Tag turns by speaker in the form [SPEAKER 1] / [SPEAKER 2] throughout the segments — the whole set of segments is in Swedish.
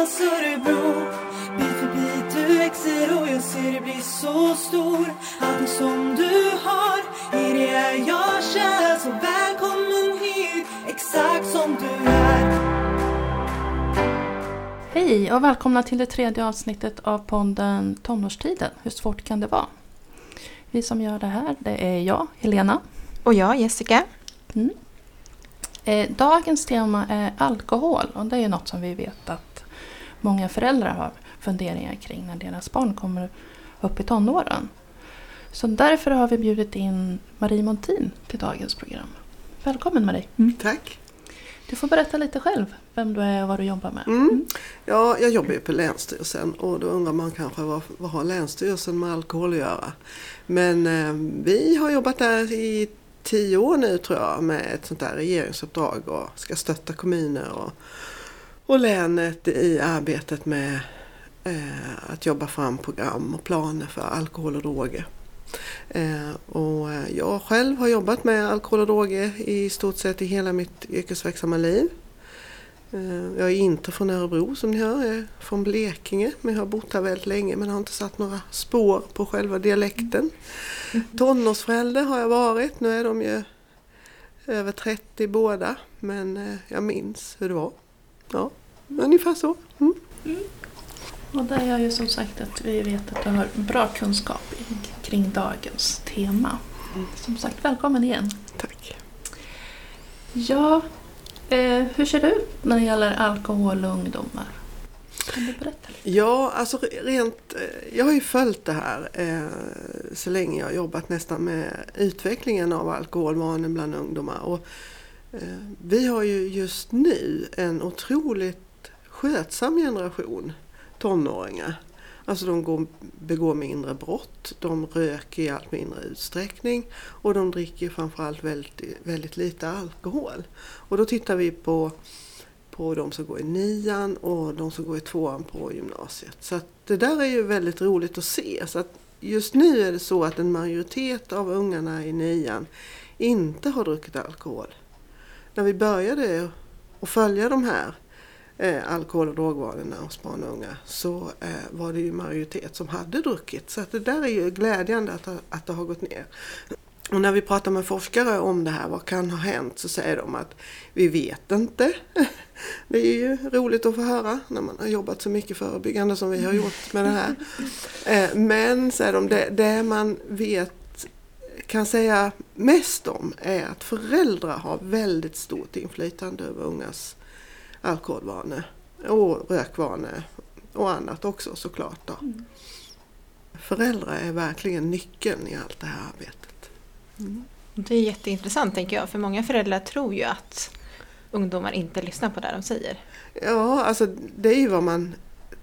[SPEAKER 1] Bollnäs, Örebro Bit för bit du växer och jag ser dig bli så stor Allting som du har, i det är jag kär Så välkommen hit, exakt som du är
[SPEAKER 2] Hej och välkomna till det tredje avsnittet av podden Tonårstiden. Hur svårt kan det vara? Vi som gör det här, det är jag, Helena.
[SPEAKER 3] Och jag, Jessica.
[SPEAKER 2] Mm. Eh, dagens tema är alkohol och det är något som vi vet att många föräldrar har funderingar kring när deras barn kommer upp i tonåren. Så därför har vi bjudit in Marie Montin till dagens program. Välkommen Marie!
[SPEAKER 4] Tack.
[SPEAKER 2] Du får berätta lite själv vem du är och vad du jobbar med.
[SPEAKER 4] Mm. Ja, jag jobbar ju på Länsstyrelsen och då undrar man kanske vad, vad har Länsstyrelsen med alkohol att göra? Men eh, vi har jobbat där i tio år nu tror jag med ett sånt där regeringsuppdrag och ska stötta kommuner och, och länet i arbetet med eh, att jobba fram program och planer för alkohol och droger. Eh, och jag själv har jobbat med alkohol och droger i stort sett i hela mitt yrkesverksamma liv. Eh, jag är inte från Örebro som ni hör, jag är från Blekinge men jag har bott här väldigt länge men har inte satt några spår på själva dialekten. Tonårsförälder har jag varit, nu är de ju över 30 båda men eh, jag minns hur det var. Ja, ungefär så. Mm.
[SPEAKER 2] Och det är ju som sagt att vi vet att du har bra kunskap kring dagens tema. Som sagt, välkommen igen.
[SPEAKER 4] Tack.
[SPEAKER 2] Ja, eh, hur ser det ut när det gäller alkohol och ungdomar? Kan du berätta lite?
[SPEAKER 4] Ja, alltså re- rent, eh, jag har ju följt det här eh, så länge jag har jobbat nästan med utvecklingen av alkoholvanor bland ungdomar. Och, eh, vi har ju just nu en otroligt skötsam generation tonåringar. Alltså de går, begår mindre brott, de röker i allt mindre utsträckning och de dricker framförallt väldigt, väldigt lite alkohol. Och då tittar vi på på de som går i nian och de som går i tvåan på gymnasiet. Så att det där är ju väldigt roligt att se. Så att just nu är det så att en majoritet av ungarna i nian inte har druckit alkohol. När vi började att följa de här eh, alkohol och drogvanorna hos barn och unga så eh, var det ju majoritet som hade druckit. Så att det där är ju glädjande att, att det har gått ner. Och när vi pratar med forskare om det här, vad kan ha hänt, så säger de att vi vet inte. Det är ju roligt att få höra när man har jobbat så mycket förebyggande som vi har gjort med det här. Eh, Men, säger de, det, det man vet kan säga mest om är att föräldrar har väldigt stort inflytande över ungas alkoholvanor och rökvanor och annat också såklart. Då. Föräldrar är verkligen nyckeln i allt det här arbetet.
[SPEAKER 3] Det är jätteintressant tänker jag, för många föräldrar tror ju att ungdomar inte lyssnar på det de säger.
[SPEAKER 4] Ja, alltså det är ju vad man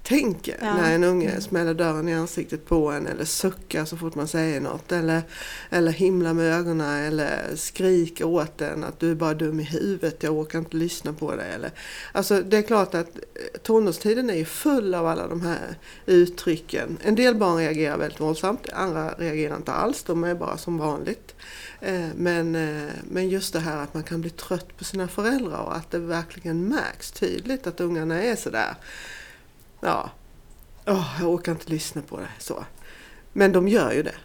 [SPEAKER 4] tänker
[SPEAKER 3] Ja.
[SPEAKER 4] när en unge
[SPEAKER 3] Mm.
[SPEAKER 4] smäller dörren i ansiktet på en eller suckar så fort man säger något eller, eller himlar med ögonen eller skriker åt en att du är bara dum i huvudet, jag orkar inte lyssna på dig. Eller, alltså det är klart att eh, tonårstiden är ju full av alla de här uttrycken. En del barn reagerar väldigt våldsamt, andra reagerar inte alls, de är bara som vanligt. Eh, Men, eh, men just det här att man kan bli trött på sina föräldrar och att det verkligen märks tydligt att ungarna är sådär. Ja, Åh, jag orkar inte lyssna på det. Så. Men de gör ju det.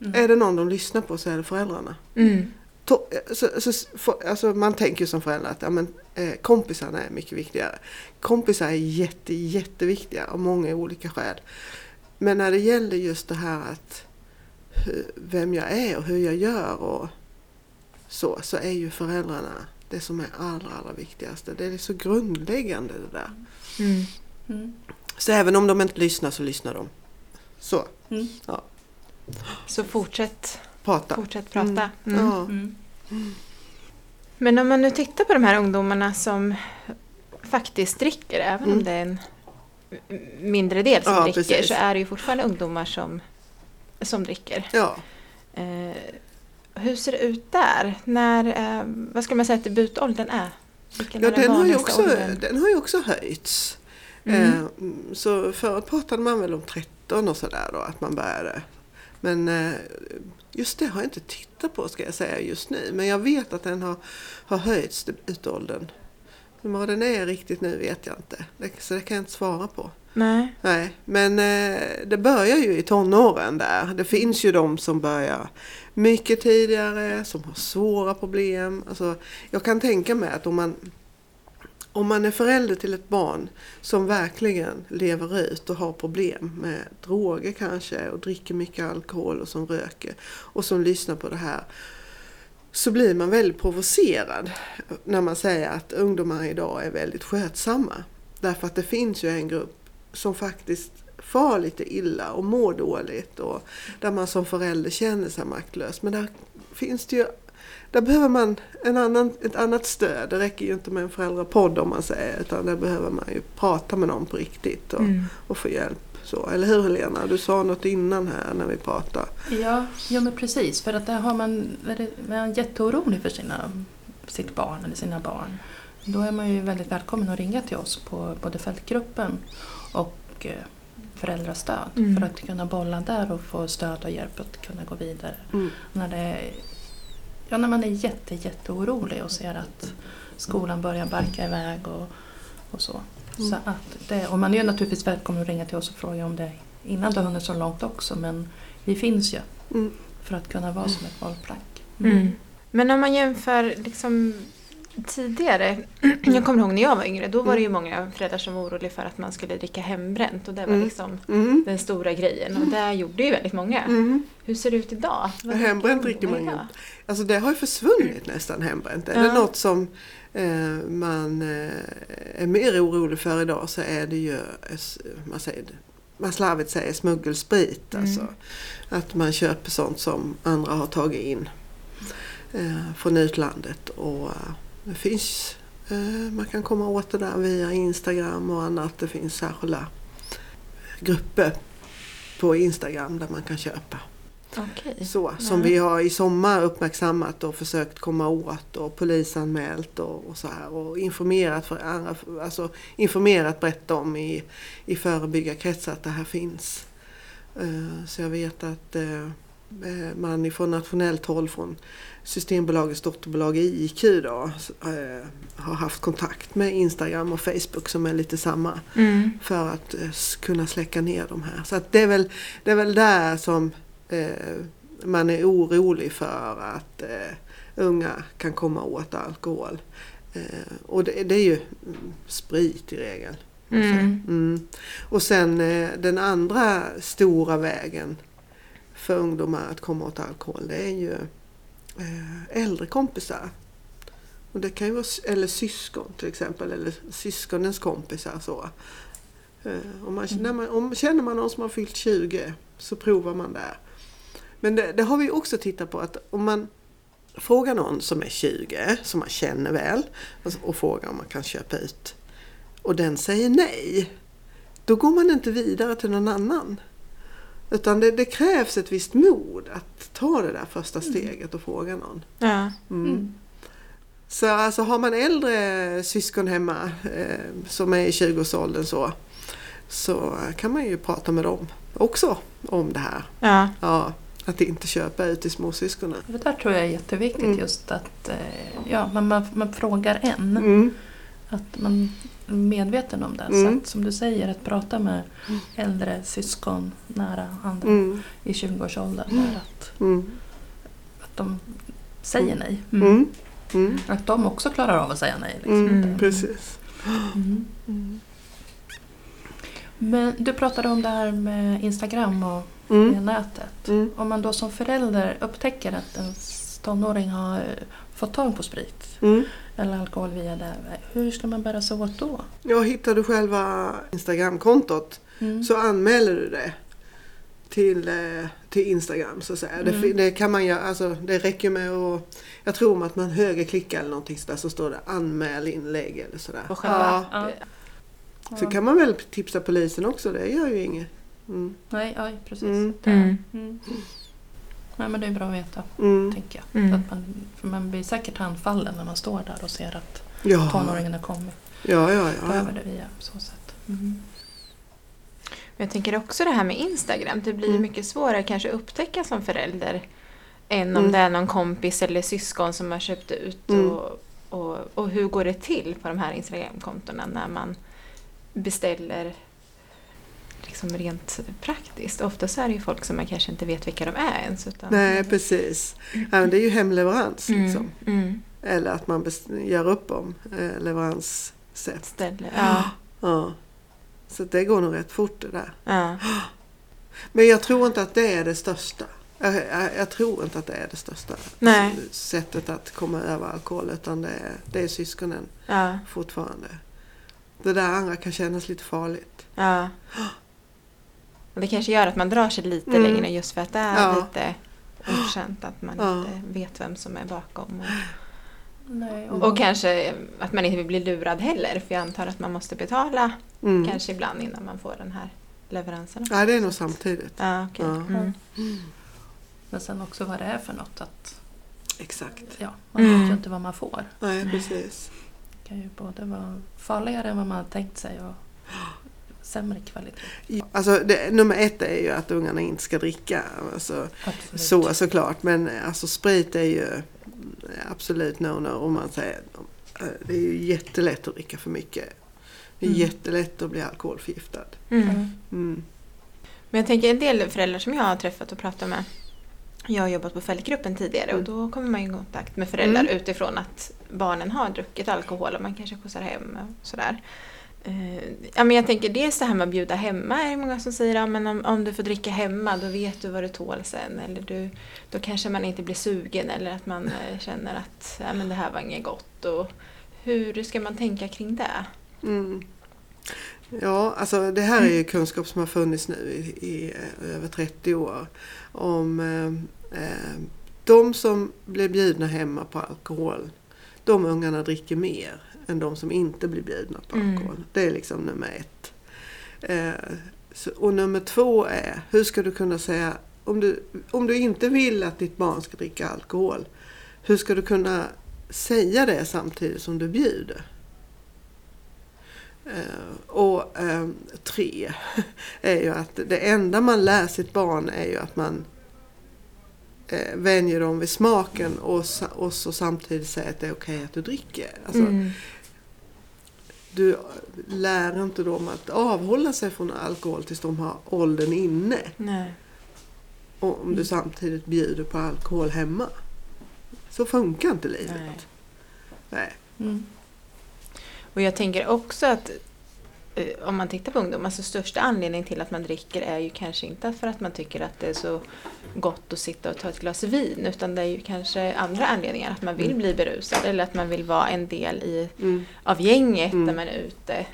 [SPEAKER 2] Mm.
[SPEAKER 4] Är det någon de lyssnar på så är det föräldrarna.
[SPEAKER 3] Mm.
[SPEAKER 4] To- Så, så, för, alltså man tänker ju som förälder att ja, men, eh, kompisarna är mycket viktigare. Kompisar är jätte, jätteviktiga av många olika skäl. Men när det gäller just det här att hur, vem jag är och hur jag gör och så, så är ju föräldrarna det som är allra, allra viktigaste. Det är så grundläggande det där.
[SPEAKER 3] Mm.
[SPEAKER 4] Så även om de inte lyssnar så lyssnar de. Så,
[SPEAKER 2] Mm.
[SPEAKER 3] Så fortsätt,
[SPEAKER 4] prata.
[SPEAKER 3] fortsätt prata.
[SPEAKER 4] Mm.
[SPEAKER 3] Mm.
[SPEAKER 4] Ja.
[SPEAKER 2] Mm.
[SPEAKER 3] Men om man nu tittar på de här ungdomarna som faktiskt dricker, även om
[SPEAKER 4] Mm.
[SPEAKER 3] det är en mindre del som
[SPEAKER 4] Ja,
[SPEAKER 3] dricker,
[SPEAKER 4] precis.
[SPEAKER 3] så är det ju fortfarande ungdomar som, som dricker.
[SPEAKER 4] ja.
[SPEAKER 3] Eh, hur ser det ut där? När, eh, vad ska man säga att debutåldern är? Vilken
[SPEAKER 4] Ja,
[SPEAKER 3] är den
[SPEAKER 4] den har, ju också,
[SPEAKER 3] åldern?
[SPEAKER 4] den har ju också höjts.
[SPEAKER 3] Mm.
[SPEAKER 4] Eh, mm, så förut pratade man väl om 13 och sådär då, att man började. Men eh, just det har jag inte tittat på ska jag säga just nu. Men jag vet att den har, har höjts, debutåldern. Vad den är riktigt nu vet jag inte. Så det kan jag inte svara på.
[SPEAKER 3] Nej.
[SPEAKER 4] Nej, men eh, det börjar ju i tonåren där. Det finns ju de som börjar mycket tidigare, som har svåra problem. Alltså, jag kan tänka mig att om man, om man är förälder till ett barn som verkligen lever ut och har problem med droger kanske och dricker mycket alkohol och som röker och som lyssnar på det här så blir man väldigt provocerad när man säger att ungdomar idag är väldigt skötsamma. Därför att det finns ju en grupp som faktiskt far lite illa och mår dåligt och där man som förälder känner sig maktlös. Men där finns det ju där behöver man en annan, ett annat stöd. Det räcker ju inte med en föräldrapodd om man säger utan där behöver man ju prata med någon på riktigt och,
[SPEAKER 3] Mm.
[SPEAKER 4] och få hjälp. Så, eller hur Helena? Du sa något innan här när vi pratade.
[SPEAKER 2] Ja, ja men precis. För att där har man, är man jätteorolig för sina, sitt barn eller sina barn. Då är man ju väldigt välkommen att ringa till oss på både fältgruppen och eh, föräldrastöd.
[SPEAKER 3] Mm.
[SPEAKER 2] För att kunna bolla där och få stöd och hjälp att kunna gå vidare.
[SPEAKER 4] Mm.
[SPEAKER 2] När, det, ja, när man är jätte, jätteorolig och ser att skolan börjar barka iväg och, och så.
[SPEAKER 4] Mm.
[SPEAKER 2] så att det, och man är naturligtvis välkommen att ringa till oss och fråga om det innan det har hunnit så långt också. Men vi finns ju
[SPEAKER 4] Mm.
[SPEAKER 2] för att kunna vara som ett bollplank.
[SPEAKER 3] Mm. Men om man jämför liksom tidigare, jag kommer ihåg när jag var yngre, då var det ju många föräldrar som var oroliga för att man skulle dricka hembränt och det var
[SPEAKER 4] Mm.
[SPEAKER 3] liksom
[SPEAKER 4] Mm.
[SPEAKER 3] den stora grejen och det gjorde ju väldigt många.
[SPEAKER 4] Mm.
[SPEAKER 3] Hur ser det ut idag? Vad
[SPEAKER 4] Hembränt
[SPEAKER 3] dricker
[SPEAKER 4] man ju inte. Alltså det har ju försvunnit nästan hembränt. Är det
[SPEAKER 3] Ja.
[SPEAKER 4] något som eh, man eh, är mer orolig för idag så är det ju, eh, man, säger, man slarvigt säger smuggelsprit.
[SPEAKER 3] Mm.
[SPEAKER 4] Alltså, att man köper sånt som andra har tagit in eh, från utlandet. Och eh, det finns, eh, man kan komma åt det där via Instagram och annat. Det finns särskilda grupper på Instagram där man kan köpa.
[SPEAKER 3] Okej.
[SPEAKER 4] Så, som
[SPEAKER 3] Ja.
[SPEAKER 4] vi har i sommar uppmärksammat och försökt komma åt och polisanmält och, och så här och informerat, för andra, alltså informerat brett om i, i förebyggarkretsar att det här finns. Eh, Så jag vet att eh, man ifrån nationellt håll från Systembolagets dotterbolag IQ då, eh, har haft kontakt med Instagram och Facebook som är lite samma
[SPEAKER 3] Mm.
[SPEAKER 4] för att eh, kunna släcka ner de här. Så det, är väl, det är väl där som eh, man är orolig för att eh, unga kan komma åt alkohol. Eh, och det, det är ju sprit i regel.
[SPEAKER 3] Mm.
[SPEAKER 4] Mm. Och sen eh, den andra stora vägen för ungdomar att komma åt alkohol det är ju eh, äldre kompisar. Och det kan ju vara, eller syskon till exempel, eller syskonens kompisar. Så. Eh, om man, när man, om, känner man någon som har fyllt 20 så provar man där. Men det, det har vi också tittat på att om man frågar någon som är 20, som man känner väl, och frågar om man kan köpa ut och den säger nej, då går man inte vidare till någon annan. Utan det, det krävs ett visst mod att ta det där första steget och fråga någon.
[SPEAKER 3] Ja.
[SPEAKER 4] Mm.
[SPEAKER 2] Mm.
[SPEAKER 4] Så alltså har man äldre syskon hemma eh, som är i 20-årsåldern så, så kan man ju prata med dem också om det här.
[SPEAKER 3] Ja.
[SPEAKER 4] Ja, att inte köpa ut till småsyskonen.
[SPEAKER 2] Det där tror jag är jätteviktigt
[SPEAKER 4] Mm.
[SPEAKER 2] just att eh, ja, man, man, man frågar en.
[SPEAKER 4] Mm.
[SPEAKER 2] Att man är medveten om det.
[SPEAKER 4] Mm.
[SPEAKER 2] Så att, som du säger, att prata med äldre syskon, nära andra
[SPEAKER 4] Mm.
[SPEAKER 2] i 20-årsåldern. där Att,
[SPEAKER 4] Mm.
[SPEAKER 2] att de säger
[SPEAKER 4] Mm.
[SPEAKER 2] nej.
[SPEAKER 4] Mm. Mm.
[SPEAKER 2] Att de också klarar av att säga nej. Liksom.
[SPEAKER 4] Mm.
[SPEAKER 3] Mm.
[SPEAKER 4] Precis.
[SPEAKER 2] Mm.
[SPEAKER 4] Mm.
[SPEAKER 2] Men du pratade om det här med Instagram och
[SPEAKER 4] Mm.
[SPEAKER 2] med nätet.
[SPEAKER 4] Mm.
[SPEAKER 2] Om man då som förälder upptäcker att en tonåring har fått tag på sprit
[SPEAKER 4] Mm.
[SPEAKER 2] eller alkohol via det. Hur ska man bära sig åt då?
[SPEAKER 4] Ja, hittar du själva Instagramkontot
[SPEAKER 2] Mm.
[SPEAKER 4] så anmäler du det till, eh, till Instagram så att säga. Det,
[SPEAKER 2] Mm.
[SPEAKER 4] fi- det kan man göra, alltså det räcker med att, jag tror att man högerklickar eller någonting sådär så står det anmäl inlägg eller sådär.
[SPEAKER 3] På själva...
[SPEAKER 2] Ja.
[SPEAKER 4] Så kan man väl tipsa polisen också, det gör ju inget. Mm.
[SPEAKER 2] Nej, ja, precis.
[SPEAKER 4] Mm.
[SPEAKER 2] Det-. Nej, men det är bra att veta,
[SPEAKER 4] Mm.
[SPEAKER 2] tänker jag.
[SPEAKER 3] Mm.
[SPEAKER 2] Att man, för man blir säkert handfallen när man står där och ser att
[SPEAKER 4] Ja.
[SPEAKER 2] tonåringen har kommit
[SPEAKER 4] Ja, ja, ja.
[SPEAKER 2] över det via så sätt. Mm.
[SPEAKER 3] Men jag tänker också det här med Instagram. Det blir
[SPEAKER 4] Mm.
[SPEAKER 3] mycket svårare kanske att upptäcka som förälder än om
[SPEAKER 4] Mm.
[SPEAKER 3] det är någon kompis eller syskon som har köpt ut
[SPEAKER 4] Mm.
[SPEAKER 3] och, Och, och hur går det till på de här Instagramkontona när man beställer liksom rent praktiskt? Ofta så är det ju folk som man kanske inte vet vilka de är ens. Utan...
[SPEAKER 4] Nej, precis. Ja, men det är ju hemleverans. Liksom.
[SPEAKER 3] Mm, mm.
[SPEAKER 4] Eller att man gör upp om eh, leveranssätt.
[SPEAKER 3] Ställe. Ja.
[SPEAKER 4] Ja. Så det går nog rätt fort det där.
[SPEAKER 3] Ja.
[SPEAKER 4] Men jag tror inte att det är det största. Jag, jag, jag tror inte att det är det största
[SPEAKER 3] Nej.
[SPEAKER 4] sättet att komma över alkohol. Utan det är, det är syskonen
[SPEAKER 3] Ja.
[SPEAKER 4] fortfarande. Det där andra kan kännas lite farligt.
[SPEAKER 3] ja. Och det kanske gör att man drar sig lite
[SPEAKER 4] Mm.
[SPEAKER 3] längre just för att det är
[SPEAKER 4] Ja.
[SPEAKER 3] lite okänt. Att man
[SPEAKER 4] Ja.
[SPEAKER 3] inte vet vem som är bakom. Och,
[SPEAKER 2] Nej,
[SPEAKER 3] och kanske att man inte vill bli lurad heller. För jag antar att man måste betala
[SPEAKER 4] Mm.
[SPEAKER 3] kanske ibland innan man får den här leveransen.
[SPEAKER 4] Ja, det är nog samtidigt.
[SPEAKER 3] Ja, okej.
[SPEAKER 4] Ja.
[SPEAKER 3] Mm.
[SPEAKER 2] Men sen också vad det är för något. Att,
[SPEAKER 4] Exakt.
[SPEAKER 2] ja, man vet
[SPEAKER 3] Mm.
[SPEAKER 2] ju inte vad man får.
[SPEAKER 4] Nej, precis.
[SPEAKER 2] Det kan ju både vara farligare än vad man har tänkt sig och sämre kvalitet.
[SPEAKER 4] Alltså, det, nummer ett är ju att ungarna inte ska dricka. Alltså,
[SPEAKER 2] Absolut.
[SPEAKER 4] så såklart. Men alltså, sprit är ju absolut no-no. Om man säger, eh, det är ju jättelätt att dricka för mycket. Det är
[SPEAKER 2] Mm.
[SPEAKER 4] jättelätt att bli alkoholförgiftad.
[SPEAKER 3] Mm.
[SPEAKER 2] Mm.
[SPEAKER 4] Mm.
[SPEAKER 3] Men jag tänker en del föräldrar som jag har träffat och pratat med. Jag har jobbat på fältgruppen tidigare och då kommer man i kontakt med föräldrar
[SPEAKER 4] Mm.
[SPEAKER 3] utifrån att barnen har druckit alkohol och man kanske skjutsar hem och sådär. Eh, ja, men jag tänker dels det här med att bjuda hemma är det många som säger ja, men om, om du får dricka hemma då vet du vad du tål sen. Eller du, då kanske man inte blir sugen eller att man eh, känner att ja, men det här var inget gott. Och hur ska man tänka kring det?
[SPEAKER 4] Mm. Ja, alltså det här är ju kunskap som har funnits nu i, i eh, över 30 år. Om eh, de som blir bjudna hemma på alkohol, de ungarna dricker mer än de som inte blir bjudna på
[SPEAKER 3] Mm.
[SPEAKER 4] alkohol. Det är liksom nummer ett. Eh, så, och nummer två är, hur ska du kunna säga, om du, om du inte vill att ditt barn ska dricka alkohol, hur ska du kunna säga det samtidigt som du bjuder? Eh, och eh, tre är ju att det enda man lär sitt barn är ju att man eh, vänjer dem vid smaken och, och så samtidigt säger att det är okej att du dricker. Alltså,
[SPEAKER 3] Mm.
[SPEAKER 4] Du lär inte dem att avhålla sig från alkohol tills de har åldern inne.
[SPEAKER 3] Nej.
[SPEAKER 4] Och om du samtidigt bjuder på alkohol hemma. Så funkar inte livet.
[SPEAKER 3] Nej.
[SPEAKER 4] Nej.
[SPEAKER 2] Mm.
[SPEAKER 3] Och jag tänker också att eh, om man tittar på ungdomar så största anledningen till att man dricker är ju kanske inte för att man tycker att det är så gott att sitta och ta ett glas vin utan det är ju kanske andra anledningar. Att man vill
[SPEAKER 4] Mm.
[SPEAKER 3] bli berusad eller att man vill vara en del i,
[SPEAKER 4] Mm.
[SPEAKER 3] av gänget
[SPEAKER 4] Mm.
[SPEAKER 3] när man är ute.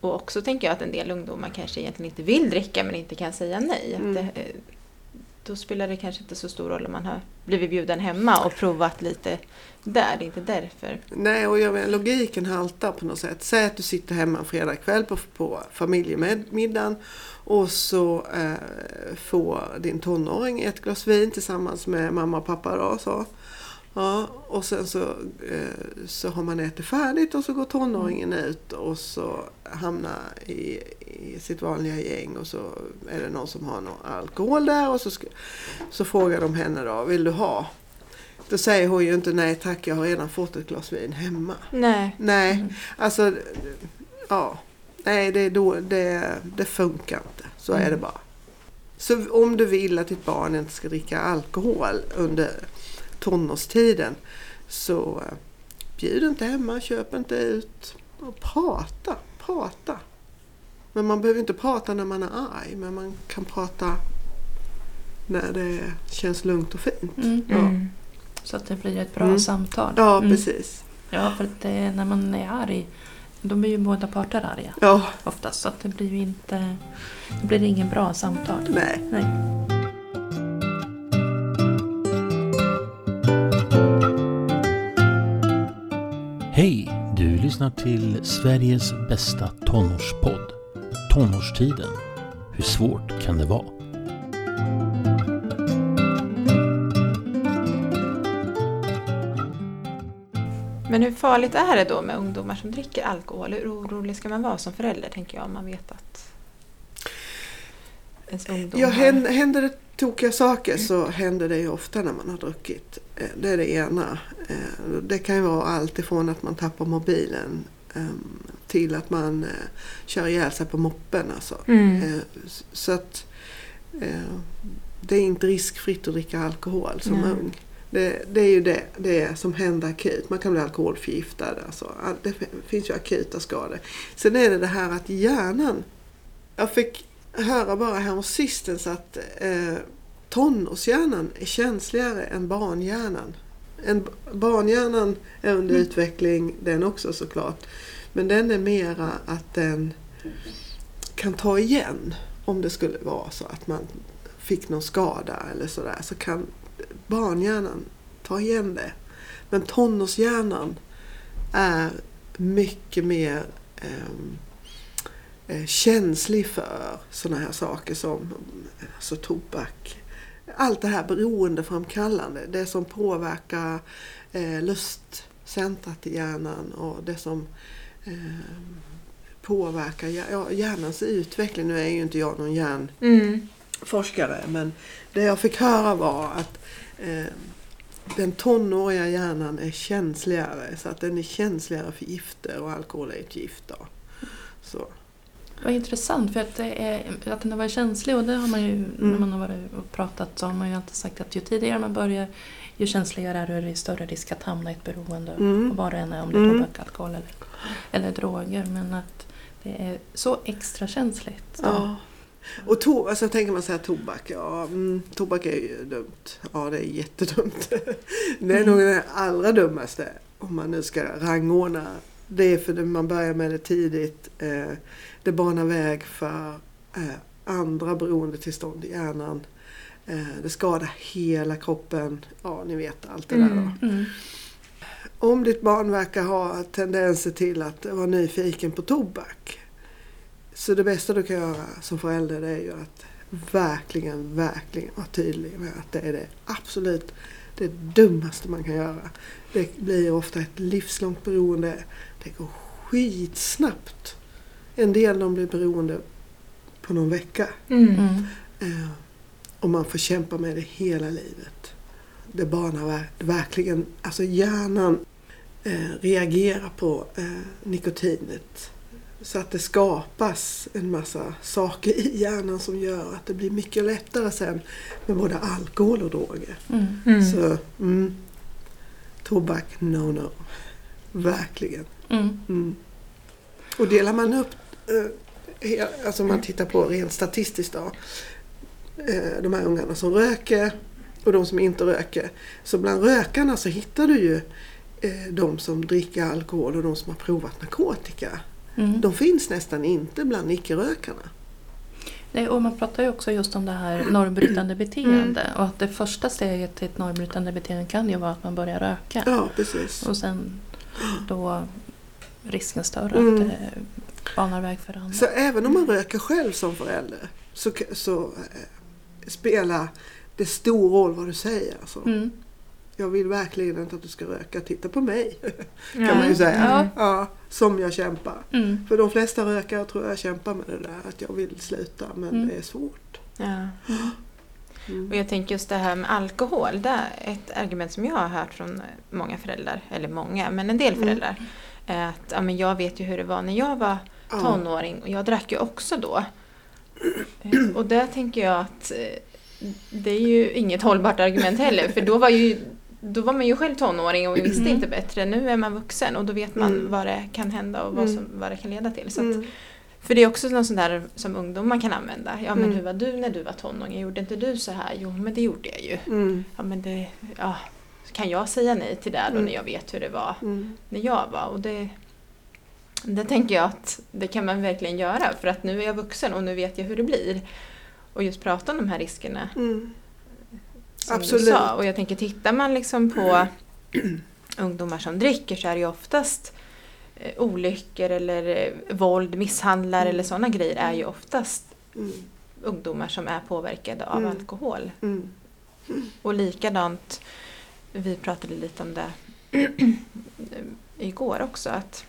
[SPEAKER 3] Och också tänker jag att en del ungdomar kanske egentligen inte vill dricka men inte kan säga nej. Att
[SPEAKER 4] Mm.
[SPEAKER 3] det, eh, då spelar det kanske inte så stor roll om man har blivit bjuden hemma och provat lite där. Det är inte därför.
[SPEAKER 4] Nej, och jag menar, logiken haltar på något sätt. Säg att du sitter hemma en fredagkväll på, på familjemiddagen och så eh, får din tonåring ett glas vin tillsammans med mamma och pappa. Då, så. Ja, och sen så, eh, så har man ätit färdigt och så går tonåringen ut och så hamnar i, i sitt vanliga gäng och så är det någon som har någon alkohol där och så, så frågar de henne då, vill du ha? Då säger hon ju inte nej tack, jag har redan fått ett glas vin hemma.
[SPEAKER 3] Nej.
[SPEAKER 4] Nej,
[SPEAKER 2] Mm.
[SPEAKER 4] alltså ja. Nej, det, är då, det, det funkar inte. Så är
[SPEAKER 3] Mm.
[SPEAKER 4] det bara. Så om du vill att ditt barn inte ska dricka alkohol under tonårstiden så eh, bjud inte hemma, köp inte ut och prata, prata. Men man behöver inte prata när man är arg, men man kan prata när det känns lugnt och fint.
[SPEAKER 2] Mm.
[SPEAKER 4] Ja.
[SPEAKER 3] Mm.
[SPEAKER 2] Så att det blir ett bra
[SPEAKER 4] Mm.
[SPEAKER 2] samtal.
[SPEAKER 4] Ja,
[SPEAKER 2] Mm.
[SPEAKER 4] precis.
[SPEAKER 2] Ja, för att det, när man är arg, då blir ju båda parter arga
[SPEAKER 4] Ja,
[SPEAKER 2] oftast. Så att det blir ju inte, det blir ingen bra samtal.
[SPEAKER 4] nej.
[SPEAKER 2] Nej.
[SPEAKER 5] Lyssnar till Sveriges bästa tonårspodd. Tonårstiden. Hur svårt kan det vara?
[SPEAKER 3] Men hur farligt är det då med ungdomar som dricker alkohol? Hur orolig ska man vara som förälder tänker jag om man vet att ens ungdom
[SPEAKER 4] Ja, händer, händer det tokiga saker så händer det ju ofta när man har druckit. Eh, Det är det ena. Eh, Det kan ju vara allt ifrån att man tappar mobilen ehm, till att man eh, kör ihjäl sig på moppen. Alltså.
[SPEAKER 3] Mm.
[SPEAKER 4] Så att det är inte riskfritt att dricka alkohol som
[SPEAKER 3] Nej.
[SPEAKER 4] ung. Det, det är ju det, det som händer akut. Man kan bli alkoholförgiftad. Alltså. All- Det finns ju akuta skador. Sen är det det här att hjärnan. Jag fick höra bara här sistens att eh, tonårshjärnan är känsligare än barnhjärnan. En, barnhjärnan är under
[SPEAKER 3] Mm.
[SPEAKER 4] utveckling den också såklart. Men den är mera att den kan ta igen om det skulle vara så att man fick någon skada eller sådär. Så kan barnhjärnan ta igen det. Men tonårshjärnan är mycket mer eh, känslig för sådana här saker som alltså, tobak. Allt det här beroendeframkallande. Det som påverkar eh, lustcentrat i hjärnan och det som eh, påverkar ja, hjärnans utveckling. Nu är ju inte jag någon hjärnforskare
[SPEAKER 3] Mm.
[SPEAKER 4] men det jag fick höra var att eh, den tonåriga hjärnan är känsligare. Så att den är känsligare för gifter och alkohol är ett gift. Då. Så.
[SPEAKER 2] Vad intressant, för att, är, att den har varit känslig och det har man ju, när man har varit och pratat så har man ju alltid sagt att ju tidigare man börjar ju känsligare är det, är det större risk att hamna i ett beroende.
[SPEAKER 4] Mm.
[SPEAKER 2] Och vad det än är, om det är
[SPEAKER 4] Mm.
[SPEAKER 2] tobak, alkohol eller, eller droger. Men att det är så extra känsligt.
[SPEAKER 4] Ja. Och to, alltså tänker man här tobak, ja mm, tobak är ju dumt. Ja det är jättedumt. Det är
[SPEAKER 2] Mm.
[SPEAKER 4] nog det allra dummaste om man nu ska rangordna. Det är för att man börjar med det tidigt. Eh, det banar väg för eh, andra beroendetillstånd i hjärnan. Eh, det skadar hela kroppen. Ja ni vet allt det där då.
[SPEAKER 3] Mm.
[SPEAKER 2] Mm.
[SPEAKER 4] Om ditt barn verkar ha tendenser till att vara nyfiken på tobak. Så det bästa du kan göra som förälder det är ju att verkligen, verkligen vara tydlig med att det är det absolut det dummaste man kan göra. Det blir ofta ett livslångt beroende. Det går skitsnabbt. En del de blir beroende på någon vecka.
[SPEAKER 3] Mm.
[SPEAKER 2] Mm.
[SPEAKER 4] Eh, och man får kämpa med det hela livet. Det banar ver- verkligen, alltså hjärnan eh, reagerar på eh, nikotinet. Så att det skapas en massa saker i hjärnan som gör att det blir mycket lättare sen med både alkohol och droger.
[SPEAKER 2] Mm.
[SPEAKER 3] Mm.
[SPEAKER 4] Så mm, tobak, no no. Verkligen.
[SPEAKER 2] Mm.
[SPEAKER 4] Mm. Och delar man upp, eh, alltså om man tittar på rent statistiskt då, eh, de här ungarna som röker och de som inte röker. Så bland rökarna så hittar du ju eh, de som dricker alkohol och de som har provat narkotika.
[SPEAKER 2] Mm.
[SPEAKER 4] De finns nästan inte bland icke-rökarna.
[SPEAKER 2] Nej, och man pratar ju också just om det här normbrytande beteende. Och att det första steget till ett normbrytande beteende kan ju vara att man börjar röka.
[SPEAKER 4] Ja, precis.
[SPEAKER 2] Och sen då risken större
[SPEAKER 4] Mm.
[SPEAKER 2] att det banar väg för andra.
[SPEAKER 4] Så även om man röker själv som förälder så, så eh, spelar det stor roll vad du säger. Alltså.
[SPEAKER 2] Mm.
[SPEAKER 4] Jag vill verkligen inte att du ska röka. Titta på mig.
[SPEAKER 3] Ja.
[SPEAKER 4] kan man ju säga.
[SPEAKER 2] Ja.
[SPEAKER 4] Ja, som jag kämpar.
[SPEAKER 2] Mm.
[SPEAKER 4] För de flesta rökare tror jag kämpar med det där att jag vill sluta men
[SPEAKER 2] Mm.
[SPEAKER 4] det är svårt.
[SPEAKER 3] Ja. Och
[SPEAKER 4] Mm.
[SPEAKER 3] jag tänker just det här med alkohol. Det är ett argument som jag har hört från många föräldrar, eller många, men en del
[SPEAKER 4] Mm.
[SPEAKER 3] föräldrar. Att ja, men jag vet ju hur det var när jag var tonåring och jag drack ju också då. Eh, Och där tänker jag att eh, det är ju inget hållbart argument heller för då var, ju, då var man ju själv tonåring och visste
[SPEAKER 2] Mm.
[SPEAKER 3] inte bättre. Nu är man vuxen och då vet man
[SPEAKER 4] Mm.
[SPEAKER 3] vad det kan hända och vad,
[SPEAKER 4] Mm.
[SPEAKER 3] som, vad det kan leda till. Så att,
[SPEAKER 4] Mm.
[SPEAKER 3] för det är också något sånt där som ungdom man kan använda. Ja men
[SPEAKER 4] Mm.
[SPEAKER 3] hur var du när du var tonåring? Gjorde inte du så här? Jo men det gjorde jag ju. Ja men det, ja. Kan jag säga nej till det då
[SPEAKER 4] Mm.
[SPEAKER 3] när jag vet hur det var
[SPEAKER 4] Mm.
[SPEAKER 3] när jag var? Och det, det tänker jag att det kan man verkligen göra för att nu är jag vuxen och nu vet jag hur det blir. Och just prata om de här riskerna
[SPEAKER 4] Mm.
[SPEAKER 3] som
[SPEAKER 4] Absolut.
[SPEAKER 3] du sa. Och jag tänker tittar man liksom på ungdomar som dricker så är det ju oftast eh, olyckor eller eh, våld, misshandlar
[SPEAKER 4] Mm.
[SPEAKER 3] eller sådana grejer är ju oftast
[SPEAKER 4] Mm.
[SPEAKER 3] ungdomar som är påverkade av
[SPEAKER 4] Mm.
[SPEAKER 3] alkohol.
[SPEAKER 4] Mm.
[SPEAKER 3] Och likadant, vi pratade lite om det igår också, att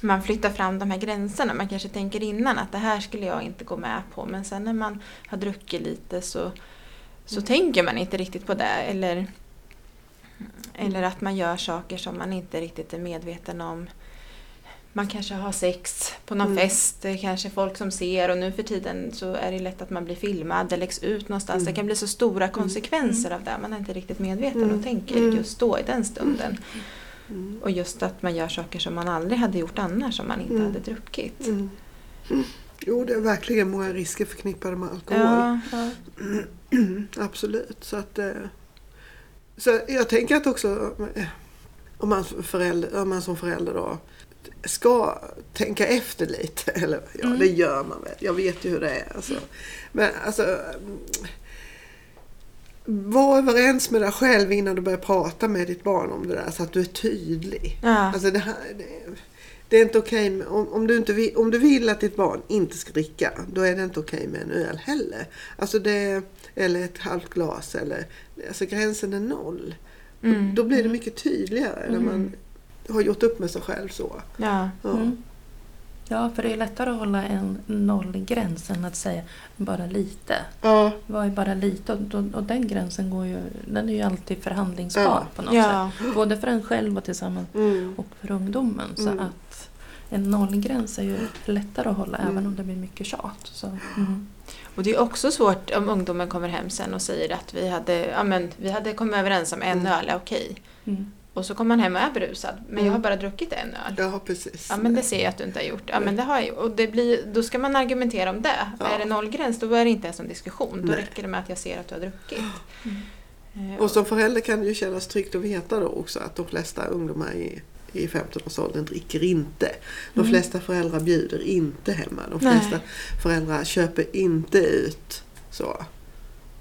[SPEAKER 3] man flyttar fram de här gränserna. Man kanske tänker innan att det här skulle jag inte gå med på men sen när man har druckit lite så, så tänker man inte riktigt på det. Eller, eller att man gör saker som man inte riktigt är medveten om. Man kanske har sex på någon
[SPEAKER 4] Mm.
[SPEAKER 3] fest, det är kanske folk som ser och nu för tiden så är det lätt att man blir filmad, det läggs ut någonstans.
[SPEAKER 4] Mm.
[SPEAKER 3] Det kan bli så stora konsekvenser av det. Man är inte riktigt medveten
[SPEAKER 4] Mm.
[SPEAKER 3] och tänker
[SPEAKER 4] Mm.
[SPEAKER 3] just då i den stunden.
[SPEAKER 4] Mm.
[SPEAKER 3] Och just att man gör saker som man aldrig hade gjort annars om man inte
[SPEAKER 4] Mm.
[SPEAKER 3] hade druckit.
[SPEAKER 4] Mm. Jo, det är verkligen många risker förknippade med alkohol.
[SPEAKER 3] Ja,
[SPEAKER 2] Ja.
[SPEAKER 4] Absolut. Så, att, eh, så jag tänker att också eh, om man, förälder, om man som förälder då ska tänka efter lite. Eller ja,
[SPEAKER 2] Mm.
[SPEAKER 4] det gör man väl. Jag vet ju hur det är. Alltså. Men alltså mm, var överens med dig själv innan du börjar prata med ditt barn om det där så att du är tydlig.
[SPEAKER 3] ja.
[SPEAKER 4] Alltså det, här, det, det är inte okej med, om, om, du inte vill, om du vill att ditt barn inte ska dricka, då är det inte okej med en öl heller. Alltså det, eller ett halvt glas. Eller, alltså gränsen är noll.
[SPEAKER 3] Mm.
[SPEAKER 4] Då blir det mycket tydligare när
[SPEAKER 3] Mm.
[SPEAKER 4] man har gjort upp med sig själv så.
[SPEAKER 3] ja.
[SPEAKER 4] Ja.
[SPEAKER 2] Mm. Ja, för det är lättare att hålla en nollgräns än att säga bara lite.
[SPEAKER 4] Ja.
[SPEAKER 2] Vad är bara lite? Och, och, och den gränsen går ju, den är ju alltid förhandlingsbar
[SPEAKER 4] Ja.
[SPEAKER 2] på något
[SPEAKER 3] ja.
[SPEAKER 2] sätt. Både för en själv och tillsammans
[SPEAKER 4] Mm.
[SPEAKER 2] och för ungdomen. Så
[SPEAKER 4] Mm.
[SPEAKER 2] att en nollgräns är ju lättare att hålla
[SPEAKER 4] Mm.
[SPEAKER 2] även om det blir mycket tjat. Så, mm.
[SPEAKER 3] Och det är också svårt om ungdomen kommer hem sen och säger att vi hade, ja, men, vi hade kommit överens om en
[SPEAKER 4] Mm.
[SPEAKER 3] öl okej.
[SPEAKER 2] Mm.
[SPEAKER 3] Och så kommer man hem och är berusad. Men jag
[SPEAKER 4] Mm.
[SPEAKER 3] har bara druckit en öl.
[SPEAKER 4] ja, precis.
[SPEAKER 3] Ja men det ser jag att du inte har gjort. Ja men det har jag. Och det blir, då ska man argumentera om det.
[SPEAKER 4] Ja.
[SPEAKER 3] Är det nollgräns då är det inte ens en diskussion. Då
[SPEAKER 4] Nej.
[SPEAKER 3] räcker det med att jag ser att du har druckit. Eh,
[SPEAKER 4] Och som förälder kan det ju kännas tryggt att veta då också att de flesta ungdomar i, i 15-årsåldern dricker inte. De
[SPEAKER 2] Mm.
[SPEAKER 4] flesta föräldrar bjuder inte hemma. De
[SPEAKER 3] Nej.
[SPEAKER 4] flesta föräldrar köper inte ut. Så.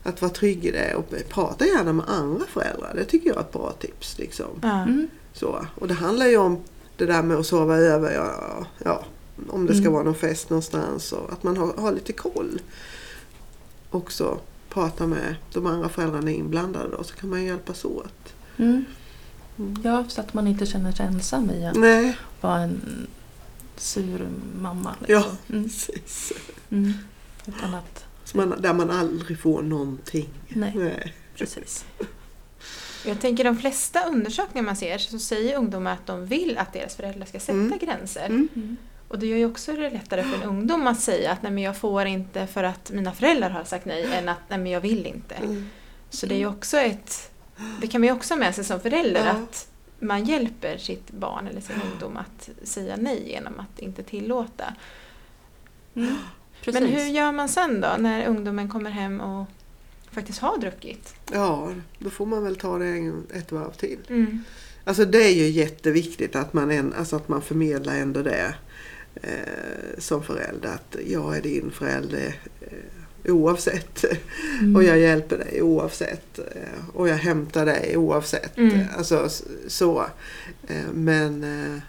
[SPEAKER 4] Att vara trygg i det och prata gärna med andra föräldrar. Det tycker jag är ett bra tips. Liksom.
[SPEAKER 3] ja.
[SPEAKER 2] Mm.
[SPEAKER 4] Så. Och det handlar ju om det där med att sova över. Ja, ja, om det ska
[SPEAKER 2] Mm.
[SPEAKER 4] vara någon fest någonstans. Och att man har, har lite koll. Också prata med de andra föräldrarna inblandade då, så kan man ju hjälpas åt.
[SPEAKER 2] Mm.
[SPEAKER 4] Mm.
[SPEAKER 2] Ja, så att man inte känner sig ensam i att
[SPEAKER 4] Nej,
[SPEAKER 2] vara en sur mamma.
[SPEAKER 4] Ja.
[SPEAKER 2] Liksom. Mm.
[SPEAKER 4] precis.
[SPEAKER 2] Mm. Utan att,
[SPEAKER 4] man, där man aldrig får någonting.
[SPEAKER 2] nej,
[SPEAKER 4] Nej.
[SPEAKER 2] precis.
[SPEAKER 3] Jag tänker de flesta undersökningar man ser så säger ungdomar att de vill att deras föräldrar ska sätta
[SPEAKER 4] Mm.
[SPEAKER 3] gränser.
[SPEAKER 4] Mm.
[SPEAKER 2] Mm.
[SPEAKER 3] Och det gör ju också det lättare för en ungdom att säga att nej men jag får inte för att mina föräldrar har sagt nej än att nej men jag vill inte.
[SPEAKER 4] Mm.
[SPEAKER 3] Så det är också ett, det kan man ju också ha med sig som förälder
[SPEAKER 4] Ja.
[SPEAKER 3] att man hjälper sitt barn eller sin ungdom att säga nej genom att inte tillåta.
[SPEAKER 2] Precis.
[SPEAKER 3] Men hur gör man sen då när ungdomen kommer hem och faktiskt har druckit?
[SPEAKER 4] Ja, då får man väl ta det en, ett varv till.
[SPEAKER 3] Mm.
[SPEAKER 4] Alltså det är ju jätteviktigt att man, en, alltså att man förmedlar ändå det eh, som förälder. Att jag är din förälder eh, oavsett.
[SPEAKER 2] Mm.
[SPEAKER 4] Och jag hjälper dig oavsett. eh, Och jag hämtar dig oavsett.
[SPEAKER 3] Mm.
[SPEAKER 4] Alltså så. Eh, Men eh,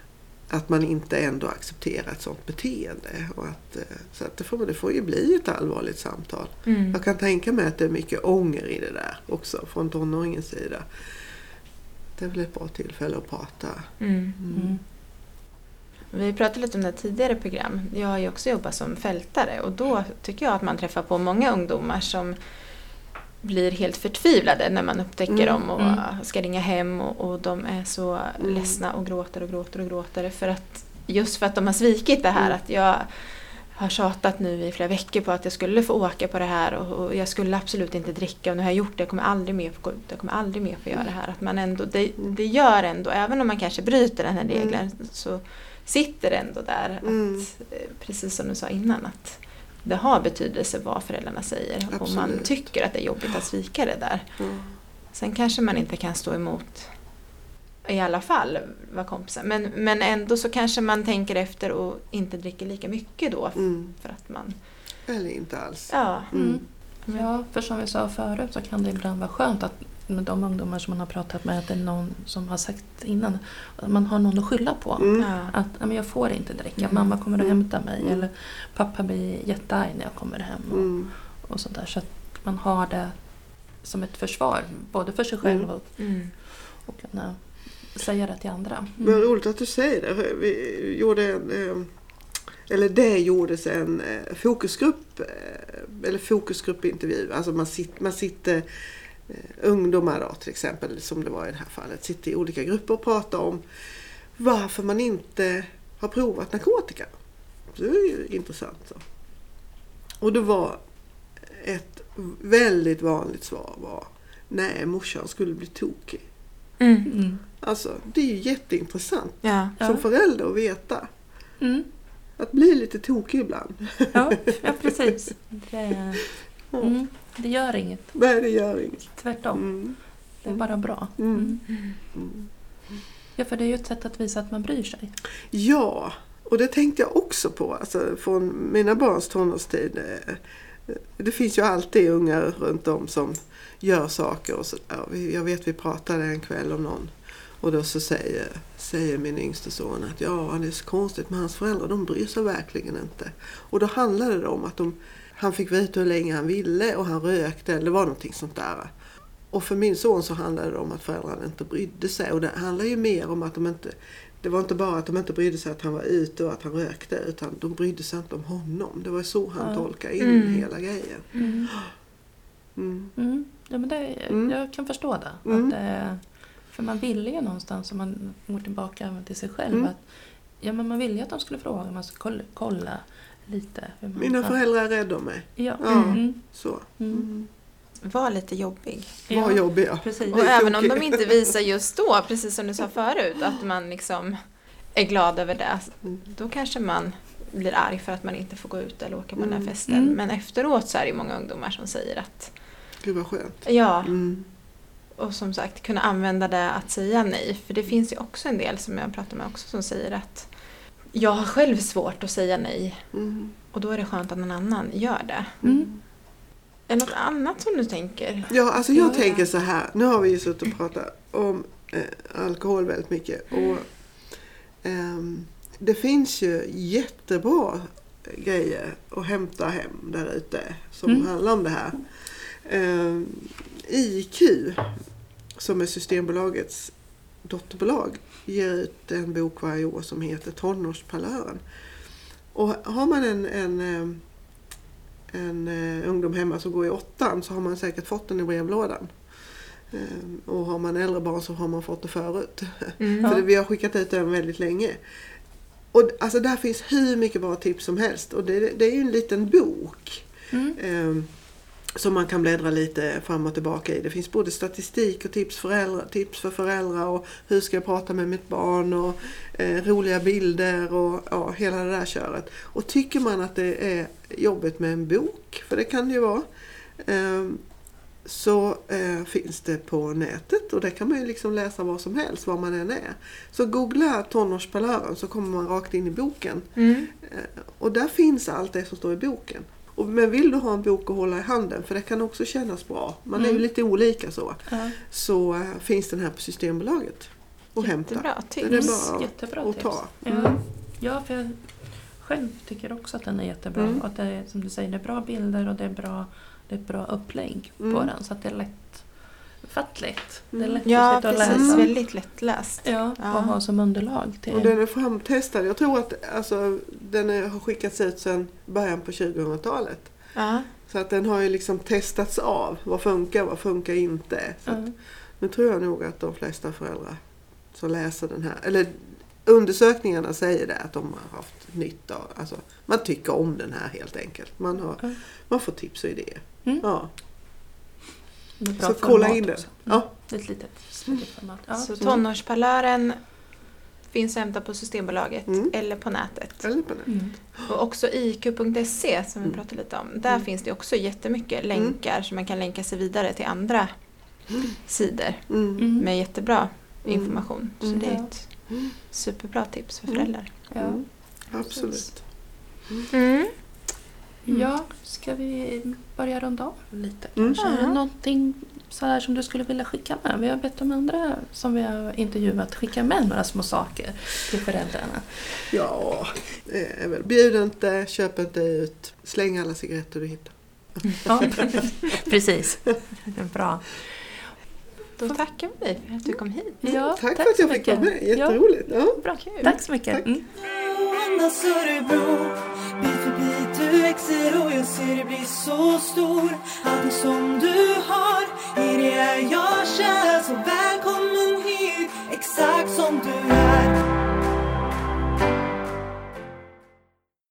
[SPEAKER 4] att man inte ändå accepterar ett sådant beteende. Och att, eh, så att det, får, det får ju bli ett allvarligt samtal.
[SPEAKER 3] Mm.
[SPEAKER 4] Jag kan tänka mig att det är mycket ånger i det där också från tonåringens sida. Det är väl ett bra tillfälle att prata.
[SPEAKER 3] Mm.
[SPEAKER 2] Mm.
[SPEAKER 3] Vi pratade lite om det tidigare program. Jag har ju också jobbat som fältare och då tycker jag att man träffar på många ungdomar som blir helt förtvivlade när man upptäcker
[SPEAKER 4] Mm,
[SPEAKER 3] dem och
[SPEAKER 2] mm.
[SPEAKER 3] ska ringa hem och, och de är så
[SPEAKER 4] Mm.
[SPEAKER 3] ledsna och gråter och gråter och gråter för att just för att de har svikit det här
[SPEAKER 4] Mm.
[SPEAKER 3] att jag har tjatat nu i flera veckor på att jag skulle få åka på det här och, och jag skulle absolut inte dricka och nu har jag gjort det, jag kommer aldrig mer få gå ut, jag kommer aldrig mer få göra det här. Att man ändå, det, det gör ändå, även om man kanske bryter den här
[SPEAKER 4] Mm.
[SPEAKER 3] regeln så sitter det ändå där
[SPEAKER 4] Mm.
[SPEAKER 3] att, eh, precis som du sa innan, att det har betydelse vad föräldrarna säger och man
[SPEAKER 4] Absolut.
[SPEAKER 3] tycker att det är jobbigt att svika det där.
[SPEAKER 4] Ja.
[SPEAKER 3] Sen kanske man inte kan stå emot i alla fall vara kompisar. Men, men ändå så kanske man tänker efter och inte dricker lika mycket då.
[SPEAKER 4] Mm.
[SPEAKER 3] För att man,
[SPEAKER 4] Eller inte alls.
[SPEAKER 3] ja.
[SPEAKER 4] Mm.
[SPEAKER 2] Ja, för som vi sa förut så kan det ibland vara skönt att med de ungdomar som man har pratat med att det är någon som har sagt innan att man har någon att skylla på.
[SPEAKER 4] Mm.
[SPEAKER 2] Att men jag får inte dricka,
[SPEAKER 3] Mm.
[SPEAKER 2] mamma kommer att
[SPEAKER 4] Mm.
[SPEAKER 2] hämta mig
[SPEAKER 4] Mm.
[SPEAKER 2] eller pappa blir jättearg när jag kommer hem. Och,
[SPEAKER 4] Mm.
[SPEAKER 2] och sånt där. Så att man har det som ett försvar, både för sig själv
[SPEAKER 4] Mm.
[SPEAKER 2] och, och kunna säga det till andra.
[SPEAKER 4] Men
[SPEAKER 2] Mm.
[SPEAKER 4] roligt att du säger det. Vi gjorde en, eh, eller det gjordes en eh, fokusgrupp, eh, eller fokusgruppintervju. Alltså man, sit, man sitter, ungdomar då till exempel, som det var i det här fallet, sitter i olika grupper och pratar om varför man inte har provat narkotika. Det är ju intressant. Så. Och det var ett väldigt vanligt svar var nej, morsan skulle bli tokig.
[SPEAKER 3] Mm.
[SPEAKER 2] Mm.
[SPEAKER 4] Alltså, det är ju jätteintressant
[SPEAKER 3] Ja.
[SPEAKER 2] Ja.
[SPEAKER 4] som förälder att veta.
[SPEAKER 2] Mm.
[SPEAKER 4] Att bli lite tokig ibland.
[SPEAKER 2] Ja, ja, precis. Det, mm. det gör inget.
[SPEAKER 4] Nej, det gör inget.
[SPEAKER 2] Tvärtom.
[SPEAKER 4] Mm.
[SPEAKER 2] Det är bara bra.
[SPEAKER 4] Mm.
[SPEAKER 2] Mm.
[SPEAKER 4] Mm.
[SPEAKER 2] Ja, för det är ju ett sätt att visa att man bryr sig.
[SPEAKER 4] Ja, och det tänkte jag också på alltså, från mina barns tonårstid. Eh, Det finns ju alltid ungar runt om som gör saker. Och så, jag vet vi pratade en kväll om någon och då så säger, säger min yngste son att ja, det är så konstigt med hans föräldrar, de bryr sig verkligen inte. Och då handlade det om att de, han fick veta hur länge han ville och han rökte, eller var någonting sånt där. Och för min son så handlade det om att föräldrarna inte brydde sig. Och det handlar ju mer om att de inte... Det var inte bara att de inte brydde sig att han var ute och att han rökte. Utan de brydde sig inte om honom. Det var så han
[SPEAKER 2] Ja.
[SPEAKER 4] tolkade in
[SPEAKER 3] Mm.
[SPEAKER 4] hela grejen.
[SPEAKER 2] Mm.
[SPEAKER 4] Mm.
[SPEAKER 2] Mm. Ja, men det,
[SPEAKER 4] Mm.
[SPEAKER 2] Jag kan förstå det.
[SPEAKER 4] Mm.
[SPEAKER 2] Att, eh, för man ville ju någonstans, om man går tillbaka till sig själv,
[SPEAKER 4] Mm.
[SPEAKER 2] att ja, men man ville ju att de skulle fråga, man skulle kolla lite. Hur man,
[SPEAKER 4] Mina
[SPEAKER 2] ja.
[SPEAKER 4] föräldrar är rädda om mig.
[SPEAKER 2] Ja.
[SPEAKER 4] Ja.
[SPEAKER 2] Mm.
[SPEAKER 4] Så.
[SPEAKER 2] Mm.
[SPEAKER 4] Mm.
[SPEAKER 3] Var lite jobbig.
[SPEAKER 4] Var
[SPEAKER 2] Ja,
[SPEAKER 4] jobbiga.
[SPEAKER 2] Precis.
[SPEAKER 3] Och
[SPEAKER 4] Lite
[SPEAKER 3] även om de inte visar just då, precis som du sa förut, att man liksom är glad över det.
[SPEAKER 4] Mm.
[SPEAKER 3] Då kanske man blir arg för att man inte får gå ut eller åka på den här festen.
[SPEAKER 2] Mm.
[SPEAKER 3] Men efteråt så är det många ungdomar som säger att
[SPEAKER 4] Gud vad skönt.
[SPEAKER 3] ja,
[SPEAKER 4] Mm.
[SPEAKER 3] och som sagt kunna använda det att säga nej. För det finns ju också en del som jag pratar med också som säger att jag har själv svårt att säga nej
[SPEAKER 4] Mm.
[SPEAKER 3] och då är det skönt att någon annan gör det.
[SPEAKER 2] Mm.
[SPEAKER 3] Är det något annat som du tänker?
[SPEAKER 4] Ja, alltså jag
[SPEAKER 3] Ja.
[SPEAKER 4] tänker så här. Nu har vi ju suttit och pratat om eh, alkohol väldigt mycket. Och, ehm, det finns ju jättebra grejer att hämta hem där ute som
[SPEAKER 2] Mm.
[SPEAKER 4] handlar om det här. Ehm, IQ, som är Systembolagets dotterbolag, ger ut en bok varje år som heter Tonårsparlören. Och har man en, en ehm, en eh, ungdom hemma som går i åttan så har man säkert fått den i brevlådan. Ehm, och har man äldre barn så har man fått det förut.
[SPEAKER 3] Mm.
[SPEAKER 4] För vi har skickat ut den väldigt länge. Och alltså där finns hur mycket bra tips som helst. Och det, det är ju en liten bok.
[SPEAKER 2] Mm.
[SPEAKER 4] ehm, som man kan bläddra lite fram och tillbaka i. Det finns både statistik och tips, föräldrar, tips för föräldrar och hur ska jag prata med mitt barn och eh, roliga bilder och ja, hela det där köret. Och tycker man att det är jobbigt med en bok, för det kan det ju vara, ehm, så eh, finns det på nätet och det kan man ju liksom läsa vad som helst, var man än är. Så googla tonårsparlören så kommer man rakt in i boken.
[SPEAKER 3] Mm.
[SPEAKER 4] Eh, Och där finns allt det som står i boken. Och, men vill du ha en bok att hålla i handen, för det kan också kännas bra, man är ju
[SPEAKER 2] Mm.
[SPEAKER 4] lite olika så,
[SPEAKER 2] Ja.
[SPEAKER 4] så eh, finns den här på Systembolaget och hämta.
[SPEAKER 3] Jättebra
[SPEAKER 4] Det är
[SPEAKER 3] tips.
[SPEAKER 4] bara
[SPEAKER 2] Jättebra
[SPEAKER 4] att
[SPEAKER 2] tips.
[SPEAKER 4] ta.
[SPEAKER 2] Ja.
[SPEAKER 4] Mm.
[SPEAKER 2] ja, för jag själv tycker också att den är jättebra.
[SPEAKER 4] Mm.
[SPEAKER 2] Och att det är, som du säger, det är bra bilder och det är, bra, det är ett bra upplägg på
[SPEAKER 4] Mm.
[SPEAKER 2] den. Så att det är lättfattligt. Det är
[SPEAKER 4] Mm.
[SPEAKER 2] lätt
[SPEAKER 3] Ja,
[SPEAKER 2] att
[SPEAKER 3] precis.
[SPEAKER 2] läsa.
[SPEAKER 3] Väldigt lättläst.
[SPEAKER 2] Ja,
[SPEAKER 3] Ja.
[SPEAKER 2] och ha som underlag till...
[SPEAKER 4] Och den är framtestad. Jag tror att alltså, den är, har skickats ut sedan början på 2000-talet.
[SPEAKER 3] Ja.
[SPEAKER 4] Så att den har ju liksom testats av. Vad funkar, vad funkar inte. Så att, nu tror jag nog att de flesta föräldrar som läser den här, eller undersökningarna säger det att de har haft nytta av, alltså man tycker om den här helt enkelt. Man, har, man får tips och idéer.
[SPEAKER 2] Mm.
[SPEAKER 4] Ja. Så kolla
[SPEAKER 2] format
[SPEAKER 4] in det. Ja.
[SPEAKER 2] Ett litet studieformat. Ja.
[SPEAKER 3] Så tonårsparlören finns att hämta på Systembolaget
[SPEAKER 4] Mm.
[SPEAKER 3] eller på nätet.
[SPEAKER 4] Eller på det.
[SPEAKER 2] Mm.
[SPEAKER 3] Och också iq.se som vi
[SPEAKER 4] Mm.
[SPEAKER 3] pratade lite om. Där
[SPEAKER 4] Mm.
[SPEAKER 3] finns det också jättemycket länkar så man kan länka sig vidare till andra sidor
[SPEAKER 4] Mm.
[SPEAKER 2] Mm.
[SPEAKER 3] med jättebra
[SPEAKER 4] Mm.
[SPEAKER 3] information. Så
[SPEAKER 4] Mm.
[SPEAKER 3] det är ett superbra tips för
[SPEAKER 4] Mm.
[SPEAKER 3] föräldrar.
[SPEAKER 2] Ja.
[SPEAKER 4] Mm. Absolut.
[SPEAKER 3] Mm.
[SPEAKER 2] ja, ska vi börja runda av lite
[SPEAKER 4] Mm.
[SPEAKER 2] kanske? Är det
[SPEAKER 3] Ja.
[SPEAKER 2] någonting så här som du skulle vilja skicka med? Vi har bett de andra som vi har intervjuat skicka med några små saker till föräldrarna.
[SPEAKER 4] Ja, väl. Bjud inte, köp inte ut, släng alla cigaretter du hittar.
[SPEAKER 2] Ja, precis. Bra.
[SPEAKER 3] Då tackar vi dig för att du kom hit.
[SPEAKER 2] Ja,
[SPEAKER 4] Tack, för att jag fick vara med, jätteroligt. Ja.
[SPEAKER 2] Bra.
[SPEAKER 3] Kul.
[SPEAKER 2] Tack så mycket.
[SPEAKER 4] Tack.
[SPEAKER 2] Mm
[SPEAKER 1] du växer och jag ser dig bli så stor. Allting som du har, i det är jag kär. Så välkommen hit, exakt som du är.